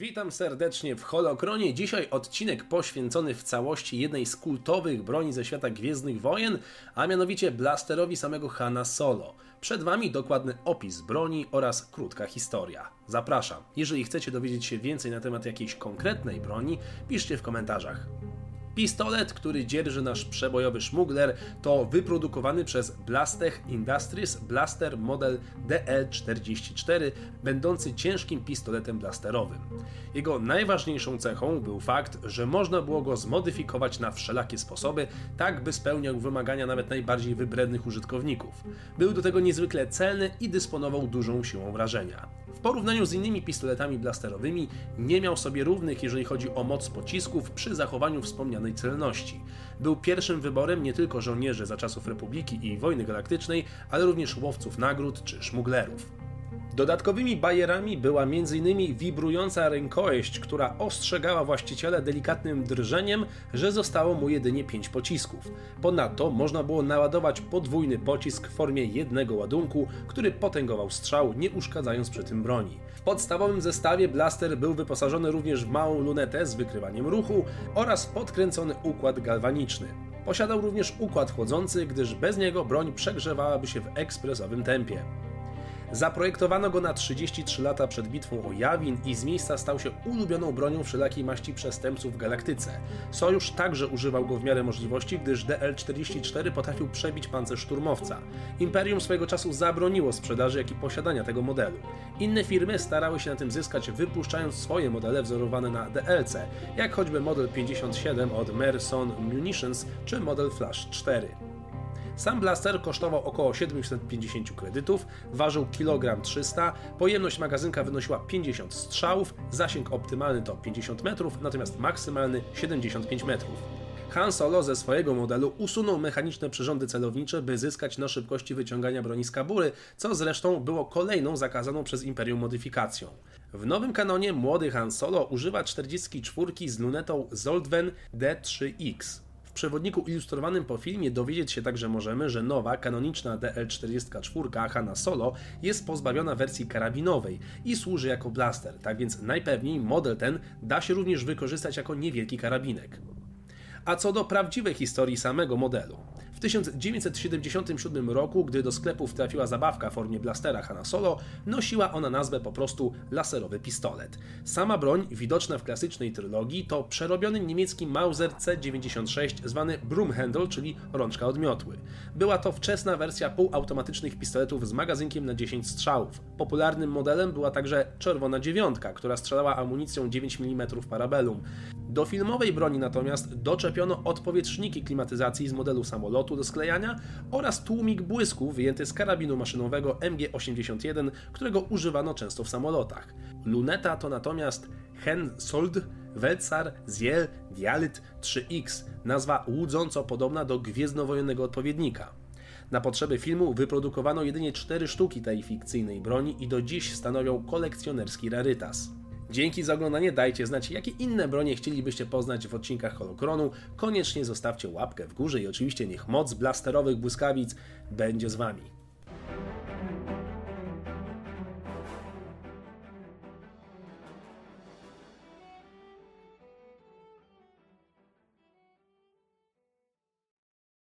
Witam serdecznie w Holokronie. Dzisiaj odcinek poświęcony w całości jednej z kultowych broni ze świata Gwiezdnych Wojen, a mianowicie blasterowi samego Hanna Solo. Przed Wami dokładny opis broni oraz krótka historia. Zapraszam. Jeżeli chcecie dowiedzieć się więcej na temat jakiejś konkretnej broni, piszcie w komentarzach. Pistolet, który dzierży nasz przebojowy szmugler, to wyprodukowany przez Blastech Industries Blaster model DL44, będący ciężkim pistoletem blasterowym. Jego najważniejszą cechą był fakt, że można było go zmodyfikować na wszelakie sposoby, tak by spełniał wymagania nawet najbardziej wybrednych użytkowników. Był do tego niezwykle celny i dysponował dużą siłą wrażenia. W porównaniu z innymi pistoletami blasterowymi nie miał sobie równych, jeżeli chodzi o moc pocisków przy zachowaniu wspomnianej celności. Był pierwszym wyborem nie tylko żołnierzy za czasów Republiki i wojny galaktycznej, ale również łowców nagród czy szmuglerów. Dodatkowymi bajerami była m.in. wibrująca rękojeść, która ostrzegała właściciela delikatnym drżeniem, że zostało mu jedynie 5 pocisków. Ponadto można było naładować podwójny pocisk w formie jednego ładunku, który potęgował strzał, nie uszkadzając przy tym broni. W podstawowym zestawie blaster był wyposażony również w małą lunetę z wykrywaniem ruchu oraz podkręcony układ galwaniczny. Posiadał również układ chłodzący, gdyż bez niego broń przegrzewałaby się w ekspresowym tempie. Zaprojektowano go na 33 lata przed bitwą o Jawin i z miejsca stał się ulubioną bronią wszelakiej maści przestępców w galaktyce. Sojusz także używał go w miarę możliwości, gdyż DL-44 potrafił przebić pancerz szturmowca. Imperium swojego czasu zabroniło sprzedaży, jak i posiadania tego modelu. Inne firmy starały się na tym zyskać, wypuszczając swoje modele wzorowane na DLC, jak choćby model 57 od Merson Munitions czy model Flash 4. Sam blaster kosztował około 750 kredytów, ważył 1 300 kg, pojemność magazynka wynosiła 50 strzałów, zasięg optymalny to 50 metrów, natomiast maksymalny 75 metrów. Han Solo ze swojego modelu usunął mechaniczne przyrządy celownicze, by zyskać na szybkości wyciągania broni z kabury, co zresztą było kolejną zakazaną przez Imperium modyfikacją. W nowym kanonie młody Han Solo używa 44 z lunetą Zoldven D3X. W przewodniku ilustrowanym po filmie dowiedzieć się także możemy, że nowa, kanoniczna DL44 Hanna Solo jest pozbawiona wersji karabinowej i służy jako blaster, tak więc najpewniej model ten da się również wykorzystać jako niewielki karabinek. A co do prawdziwej historii samego modelu. W 1977 roku, gdy do sklepów trafiła zabawka w formie blastera Hanna Solo, nosiła ona nazwę po prostu laserowy pistolet. Sama broń, widoczna w klasycznej trylogii, to przerobiony niemiecki Mauser C96 zwany Broomhandle, czyli rączka odmiotły. Była to wczesna wersja półautomatycznych pistoletów z magazynkiem na 10 strzałów. Popularnym modelem była także czerwona dziewiątka, która strzelała amunicją 9 mm parabellum. Do filmowej broni natomiast doczepiono odpowietrzniki klimatyzacji z modelu samolotu do sklejania oraz tłumik błysku wyjęty z karabinu maszynowego MG81, którego używano często w samolotach. Luneta to natomiast Hensoldt Weltsar Ziel Dialit 3X, nazwa łudząco podobna do gwiezdnowojennego odpowiednika. Na potrzeby filmu wyprodukowano jedynie 4 sztuki tej fikcyjnej broni i do dziś stanowią kolekcjonerski rarytas. Dzięki za oglądanie, dajcie znać, jakie inne bronie chcielibyście poznać w odcinkach Holokronu. Koniecznie zostawcie łapkę w górze i oczywiście niech moc blasterowych błyskawic będzie z Wami.